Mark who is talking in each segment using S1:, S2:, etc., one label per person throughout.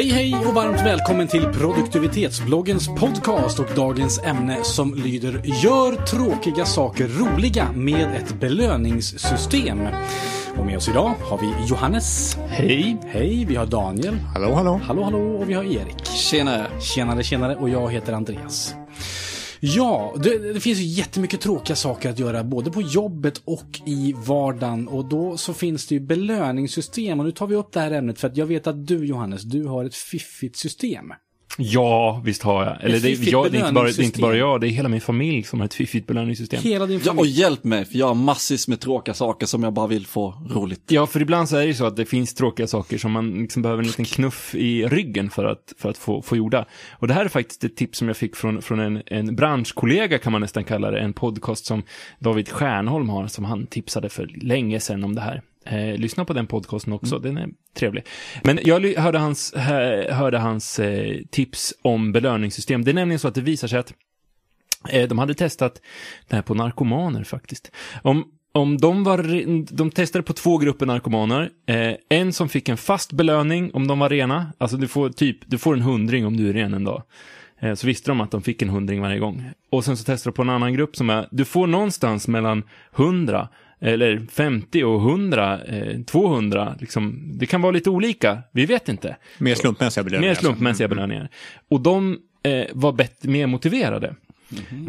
S1: Hej hej och varmt välkommen till produktivitetsbloggens podcast och dagens ämne som lyder Gör tråkiga saker roliga med ett belöningssystem. Och med oss idag har vi Johannes.
S2: Hej.
S1: Hej, vi har Daniel.
S3: Hallå, hallå.
S1: Hallå, hallå och vi har Erik.
S2: Tjenare.
S1: Tjenare, tjenare och jag heter Andreas. Ja, det, det finns ju jättemycket tråkiga saker att göra både på jobbet och i vardagen och då så finns det ju belöningssystem och nu tar vi upp det här ämnet för att jag vet att du Johannes, du har ett fiffigt system.
S2: Ja, visst har jag. Eller det, jag, det, är inte bara, det är inte bara jag, det är hela min familj som har ett fiffigt belöningssystem.
S1: Hela din
S4: Ja, och
S1: familj.
S4: hjälp mig, för jag har massvis med tråkiga saker som jag bara vill få roligt.
S2: Ja, för ibland så är det ju så att det finns tråkiga saker som man liksom behöver en liten knuff i ryggen för att, för att få, få gjorda. Och det här är faktiskt ett tips som jag fick från, från en, en branschkollega kan man nästan kalla det, en podcast som David Stjärnholm har, som han tipsade för länge sedan om det här. Eh, lyssna på den podcasten också, den är trevlig. Men jag hörde hans, hö- hörde hans eh, tips om belöningssystem. Det är nämligen så att det visar sig att Eh, De hade testat det här på narkomaner faktiskt. Om, om de var, de testade på två grupper narkomaner. Eh, en som fick en fast belöning om de var rena. Alltså du får typ, du får en hundring om du är ren en dag. Eh, så visste de att de fick en hundring varje gång. Och sen så testade de på en annan grupp som är, du får någonstans mellan 100 eller 50 och 100, eh, 200, liksom, det kan vara lite olika, vi vet inte.
S3: Mer slumpmässiga belöningar.
S2: Mer slumpmässiga
S3: alltså.
S2: belöningar. Och de eh, var bättre, mer motiverade.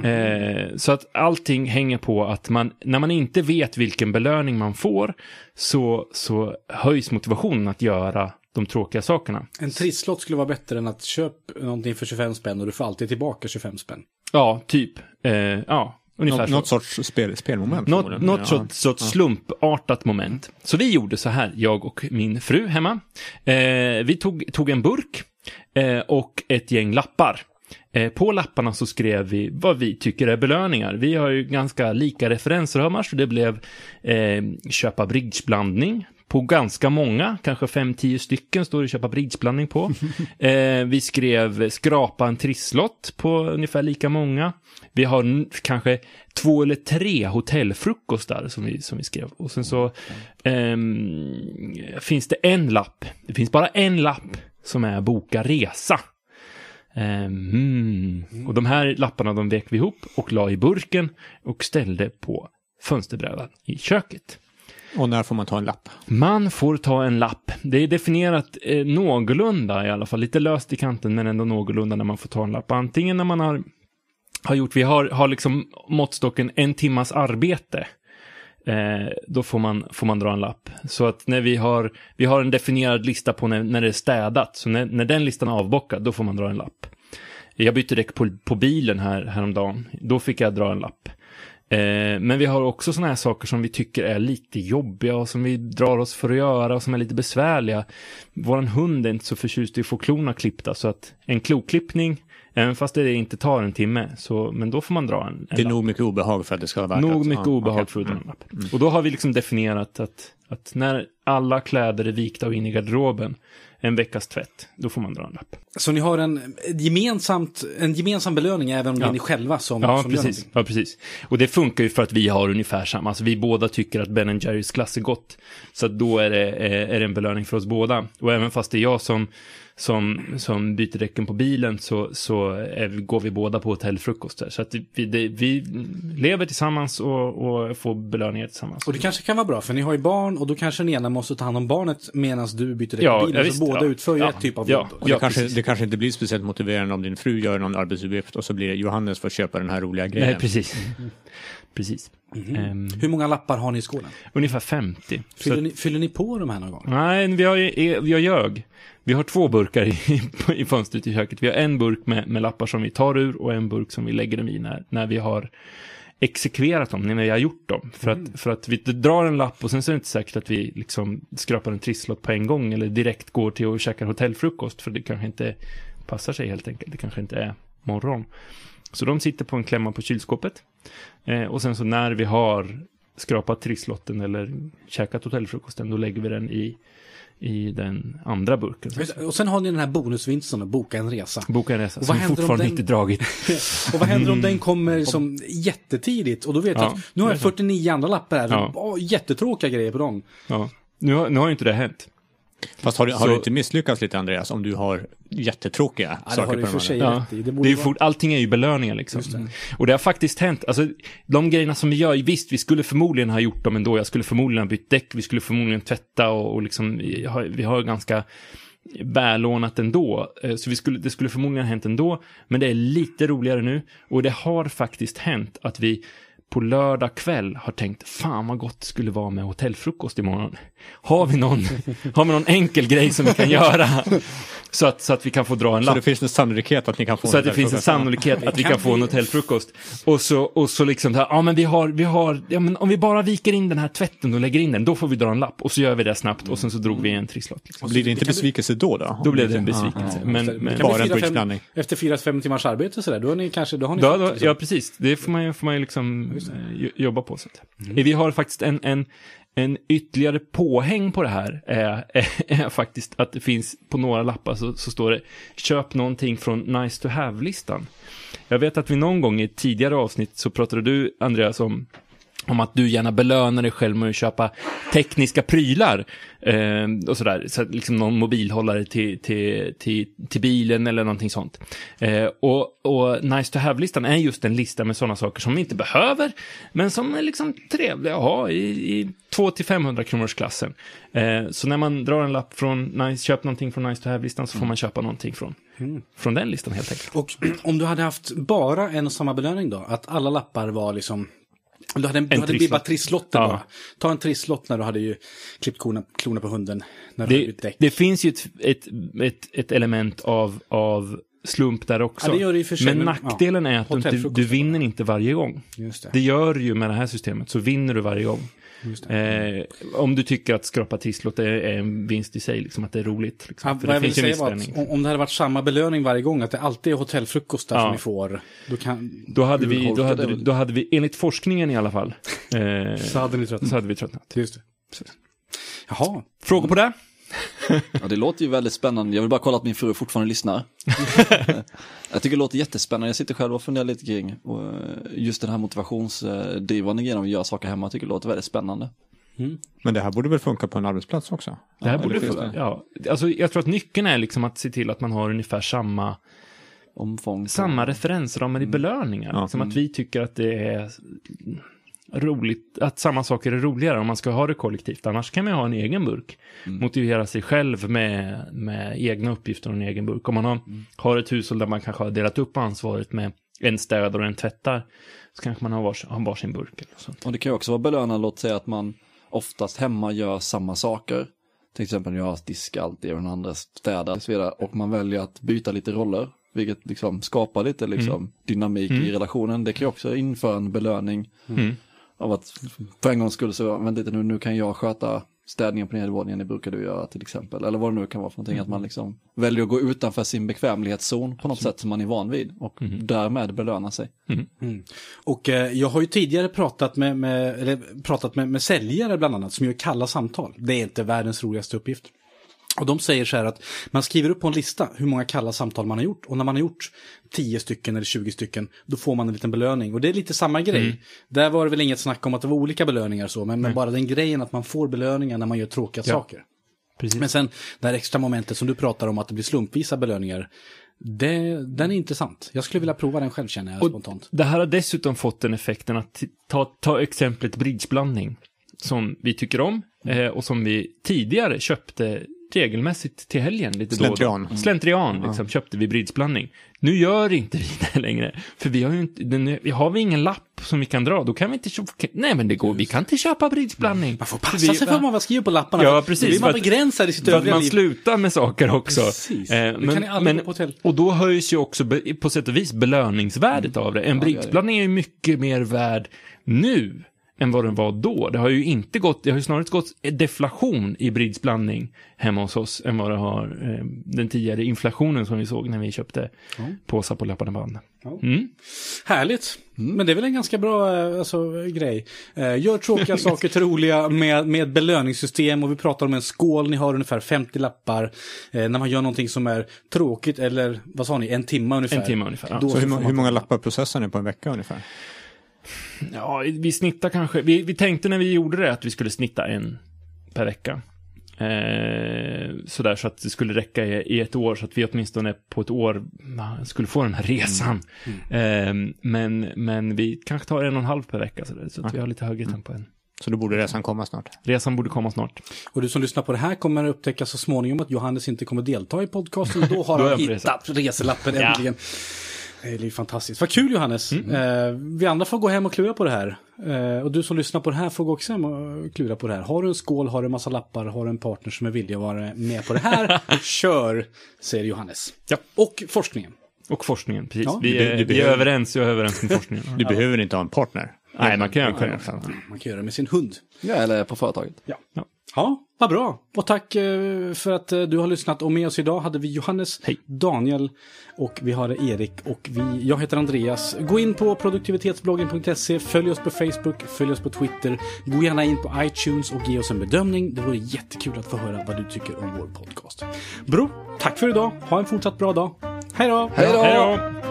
S2: Eh, så att allting hänger på att man, när man inte vet vilken belöning man får, så, så höjs motivationen att göra de tråkiga sakerna.
S1: En trisslott skulle vara bättre än att köpa någonting för 25 spänn och du får alltid tillbaka 25 spänn.
S2: Ja, typ. Eh, ja, ungefär så.
S3: något sorts spel, spelmoment.
S2: Något, något
S3: Ja.
S2: sorts, sorts slumpartat moment. Så vi gjorde så här, jag och min fru hemma. Eh, vi tog, tog en burk eh, och ett gäng lappar. Eh, på lapparna så skrev vi vad vi tycker är belöningar. Vi har ju ganska lika referensramar, så det blev eh, köpa bridgeblandning på ganska många, kanske 5-10 stycken står det köpa bridgeblandning på. Eh, vi skrev skrapa en trisslott på ungefär lika många. Vi har kanske två eller tre hotellfrukostar som vi, som vi skrev. Och sen så ehm, finns det en lapp. Det finns bara en lapp som är boka resa. Hmm. Och de här lapparna de vek vi ihop och la i burken och ställde på fönsterbrädan i köket.
S3: Och när får man ta en lapp?
S2: Man får ta en lapp. Det är definierat eh, någorlunda i alla fall, lite löst i kanten men ändå någorlunda när man får ta en lapp. Antingen när man har, har gjort, vi har, har liksom måttstocken en timmas arbete. Eh, då får man, får man dra en lapp. Så att när vi har, vi har en definierad lista på när, när det är städat, så när, när den listan är avbockad, då får man dra en lapp. Jag bytte däck på, på bilen här, häromdagen, då fick jag dra en lapp. Eh, men vi har också sådana här saker som vi tycker är lite jobbiga och som vi drar oss för att göra och som är lite besvärliga. Vår hund är inte så förtjust i att få klorna klippta så att en kloklippning, även fast det inte tar en timme, så, men då får man dra en, en
S3: Det är
S2: lapp.
S3: nog mycket obehag för att det ska vara värt
S2: Nog mycket
S3: ja,
S2: obehag
S3: okej.
S2: för att dra en
S3: Mm.
S2: lapp. Och då har vi liksom definierat att, att när alla kläder är vikta och in i garderoben, en veckas tvätt, då får man dra en lapp.
S1: Så ni har en, gemensamt, en gemensam belöning även om det
S2: Ja.
S1: är ni själva som,
S2: Ja,
S1: som gör
S2: precis.
S1: någonting?
S2: ja, precis. Och det funkar ju för att vi har ungefär samma. Alltså vi båda tycker att Ben Jerrys glass är gott. Så att då är det, är är det en belöning för oss båda. Och även fast det är jag som, som, som byter däcken på bilen så, så är, går vi båda på hotellfrukost. Där. Så att vi, det, vi lever tillsammans och, och får belöningar tillsammans.
S1: Och det kanske kan vara bra, för ni har ju barn och då kanske den ena måste ta hand om barnet medan du byter däck
S2: Ja,
S1: på bilen.
S2: ja,
S1: så
S2: visst,
S1: båda
S2: ja.
S1: utför ju
S2: Ja,
S1: ett typ av
S2: ja.
S1: jobb.
S3: Och det,
S2: Ja,
S3: kanske, det kanske inte blir speciellt motiverande om din fru gör någon arbetsuppgift och så blir det Johannes får köpa den här roliga grejen.
S2: Nej, precis. Precis. Ehm,
S1: Hur många lappar har ni i skålen?
S2: ungefär 50. Så
S1: Fyller,
S2: att-
S1: ni, fyller ni på de här någon gång?
S2: Nej, vi har, vi har ljög. Vi har två burkar i, i fönstret i köket. Vi har en burk med, med lappar som vi tar ur och en burk som vi lägger dem i när, när vi har exekverat dem, när vi har gjort dem. För, att, för att vi drar en lapp och sen så är det inte säkert att vi liksom skrapar en trisslott på en gång eller direkt går till och käkar hotellfrukost för det kanske inte passar sig helt enkelt. Det kanske inte är morgon. Så de sitter på en klämma på kylskåpet. Eh, och sen så när vi har skrapat trisslotten eller käkat hotellfrukosten, då lägger vi den i, i den andra burken.
S1: Och sen har ni den här bonusvinsten att boka en resa.
S2: Boka en resa,
S1: Och
S2: som
S1: vad
S2: vi
S1: händer om
S2: fortfarande
S1: den-
S2: inte dragit.
S1: Och vad händer om den kommer som jättetidigt? Och då vet jag
S2: Ja,
S1: att nu har jag 49 andra lappar här.
S2: Ja.
S1: Jättetråkiga grejer på dem.
S2: Ja. Nu, har, nu har ju inte det hänt.
S3: Fast har, du- har
S2: Så-
S3: du inte misslyckats lite Andreas om du har jättetråkiga
S1: Ja, det
S3: saker
S1: har
S3: på
S1: för sig?
S2: Ja.
S1: Det
S2: Det är fort, allting är ju belöningar liksom.
S1: Det.
S2: Och det har faktiskt hänt. Alltså, de grejerna som vi gör, visst, vi skulle förmodligen ha gjort dem ändå. Jag skulle förmodligen ha bytt däck, vi skulle förmodligen tvätta och, och liksom, vi har, vi har ganska vällånat ändå. Eh, Så vi skulle, det skulle förmodligen ha hänt ändå. Men det är lite roligare nu. Och det har faktiskt hänt att vi på lördag kväll har tänkt, fan vad gott det skulle vara med hotellfrukost imorgon. Har vi någon, har vi någon enkel grej som vi kan göra? Så att, så att vi kan få dra en
S3: Så
S2: lapp.
S3: det finns en sannolikhet att ni kan få
S2: Så
S3: en
S2: att det finns en sannolikhet att vi kan få en hotellfrukost. Och så, och så liksom, så här, ja men vi har, vi har, ja men om vi bara viker in den här tvätten och lägger in den, då får vi dra en lapp. Och så gör vi det snabbt och sen så drog vi en trisslott. Liksom.
S3: Blir det inte besvikelse då? Då,
S2: Då blev det en
S3: Ja.
S2: besvikelse.
S1: Det
S2: Men, men,
S3: Bara en bridgeblandning.
S1: Efter fyra, fem timmars arbete sådär, då, har ni kanske, då har ni
S2: då, då,
S1: liksom-
S2: ja, precis. Det får man ju, får man ju liksom eh, jo- jobba på. Så att. Vi har faktiskt en, en, en ytterligare påhäng på det här. Är, är, är faktiskt att det finns på några lappar så, så står det köp någonting från nice to have-listan. Jag vet att vi någon gång i ett tidigare avsnitt så pratade du, Andreas, om om att du gärna belönar dig själv med att köpa tekniska prylar. Eh, och sådär, så liksom någon mobilhållare till, till, till, till bilen eller någonting sånt. Eh, och, och Nice to have-listan är just en lista med sådana saker som vi inte behöver, men som är liksom trevliga att ha i, i 200-500 kronors klassen. Eh, så när man drar en lapp från nice, köp någonting från Nice to have-listan så får man köpa någonting från, från den listan helt enkelt.
S1: Och om du hade haft bara en och samma belöning då? Att alla lappar var liksom... Du hade, en, du hade bara trisslotter
S2: Ja.
S1: bara. Ta en trisslott när du hade ju klippt klorna, klorna på hunden. När du hade
S2: Det,
S1: däck.
S2: det finns ju ett, ett, ett, ett element av, av slump där också.
S1: Ja,
S2: men nackdelen är att du, du vinner inte varje gång.
S1: Det.
S2: Det gör ju med det här systemet, så vinner du varje gång.
S1: Just det.
S2: Eh, om du tycker att skrapa trisslott är, är en vinst i sig, liksom, att det är roligt. Liksom.
S1: Ja,
S2: För
S1: vad
S2: det
S1: jag vill
S2: finns ju en
S1: säga
S2: viss
S1: var att om, det hade varit samma belöning varje gång, att det alltid är hotellfrukostar
S2: Ja.
S1: som ni får, då, kan,
S2: Då hade, vi, då, hade, då hade vi, enligt forskningen i alla fall, eh,
S1: så hade ni tröttnat.
S2: så hade vi tröttnat.
S1: Just det. Jaha.
S2: Frågor på det?
S4: Ja, det låter ju väldigt spännande. Jag vill bara kolla att min fru fortfarande lyssnar. jag tycker det låter jättespännande. Jag sitter själv och funderar lite kring och eh, just den här motivationsdrivande grejen om att göra saker hemma. Jag tycker det låter väldigt spännande.
S3: Men det här borde väl funka på en arbetsplats också?
S2: Det här
S4: Ja,
S2: borde funka. Ja, alltså, jag tror att nyckeln är liksom att se till att man har ungefär samma
S4: Omfång.
S2: samma referensramar i belöningar.
S3: Ja.
S2: Som att vi tycker att det är roligt, att samma saker är roligare om man ska ha det kollektivt. Annars kan man ha en egen burk. Motivera sig själv med, med egna uppgifter och en egen burk. Om man har, har ett hushåll där man kanske har delat upp ansvaret med en städar och en tvättar. Så kanske man har varsin, har varsin burk eller sånt.
S4: Och det kan ju också vara belönande, låt säga att man oftast hemma gör samma saker. Till exempel jag diskar alltid och den andra städar och så vidare. Och man väljer att byta lite roller. Vilket liksom skapar lite liksom dynamik i relationen. Det kan ju också införa en belöning.
S2: Mm.
S4: Av att för en gångs skull så, vänta lite nu, nu kan jag sköta städningen på nedervåningen, det brukar du göra till exempel. Eller vad det nu kan vara för någonting, att man liksom väljer att gå utanför sin bekvämlighetszon på något sätt som man är van vid. Och därmed belöna sig.
S1: Och eh, jag har ju tidigare pratat med, med, eller, pratat med, med säljare bland annat som gör kalla samtal. Det är inte världens roligaste uppgift. Och de säger så här att man skriver upp på en lista hur många kalla samtal man har gjort. Och när man har gjort 10 stycken eller 20 stycken, då får man en liten belöning. Och det är lite samma grej. Där var det väl inget snack om att det var olika belöningar så, men, men bara den grejen att man får belöningar när man gör tråkiga
S2: Ja.
S1: saker.
S2: Precis.
S1: Men sen det här extra momentet som du pratar om att det blir slumpvisa belöningar. Det, den är intressant. Jag skulle vilja prova den själv känner jag
S2: Och
S1: spontant.
S2: Det här har dessutom fått den effekten att ta, ta exemplet bridgeblandning. Som vi tycker om eh, och som vi tidigare köpte regelmässigt till helgen lite
S3: Slentrian.
S2: då. Slentrian, liksom, köpte vi bridgeblandning. Nu gör inte vi det längre. För vi har ju inte, den, har vi ingen lapp som vi kan dra, då kan vi inte köpa, nej men det går, vi kan inte köpa bridgeblandning.
S1: Man får passa
S2: vi-
S1: sig för vad man skriver på lapparna.
S2: Ja, precis,
S1: Då blir man begränsad i sitt övriga
S2: man
S1: liv.
S2: slutar med saker också.
S1: Precis.
S2: Eh,
S1: Det kan ni aldrig gå på hotell.
S2: och då höjs ju också be, på sätt och vis belöningsvärdet av det. En
S4: det.
S2: bridgeblandning är ju mycket mer värd nu än vad den var då. Det har ju inte gått, det har ju snarare gått deflation i bridgeblandning hemma hos oss än vad det har eh, den tidigare inflationen som vi såg när vi köpte påsar på löpande band.
S1: Ja.
S2: Mm.
S1: Härligt. Men det är väl en ganska bra eh, alltså, grej. Eh, Gör tråkiga saker till roliga med, med belöningssystem och vi pratar om en skål. Ni har ungefär 50 lappar. Eh, när man gör någonting som är tråkigt eller vad sa ni, en timme ungefär.
S2: En timme ungefär, ja.
S1: Då
S3: Så hur, hur många lappar processar ni på en vecka ungefär?
S2: Ja, vi snittar kanske, vi, vi tänkte när vi gjorde det att vi skulle snitta en per vecka. Eh, sådär så att det skulle räcka i, i ett år så att vi åtminstone på ett år skulle få den här resan. Eh, men, men vi kanske tar en och en halv per vecka så, där, så att vi har lite högre tempo än.
S3: Så då borde resan komma snart.
S2: Resan borde komma snart.
S1: Och du som lyssnar på det här kommer upptäcka så småningom att Johannes inte kommer delta i podcasten. Då har
S2: Då
S1: han hittat reselappen
S2: Ja.
S1: Det är ju fantastiskt. Vad kul Johannes.
S2: Mm.
S1: Eh, vi andra får gå hem och klura på det här. Eh, och du som lyssnar på det här får gå också hem och klura på det här. Har du en skål, har du en massa lappar, har du en partner som är villig att vara med på det här, kör, säger Johannes.
S2: Ja.
S1: Och forskningen.
S2: Och forskningen, precis.
S1: Ja,
S2: vi,
S3: du-
S2: är,
S3: du
S2: vi är
S3: behöver-
S2: överens, jag är överens med forskningen.
S3: Du behöver inte ha en partner.
S2: Nej, man kan göra det själv.
S1: Man kan göra det med sin hund.
S4: Ja, eller på företaget.
S1: Ja.
S2: Ja.
S1: Ja, vad bra. Och tack eh, för att eh, du har lyssnat. Och med oss idag hade vi Johannes,
S2: Hej.
S1: Daniel och vi har Erik och vi, jag heter Andreas. Gå in på produktivitetsbloggen.se, följ oss på Facebook, följ oss på Twitter. Gå gärna in på iTunes och ge oss en bedömning. Det vore jättekul att få höra vad du tycker om vår podcast. Bro, tack för idag. Ha en fortsatt bra dag. Hej då!
S4: Hej då!
S2: Hej då!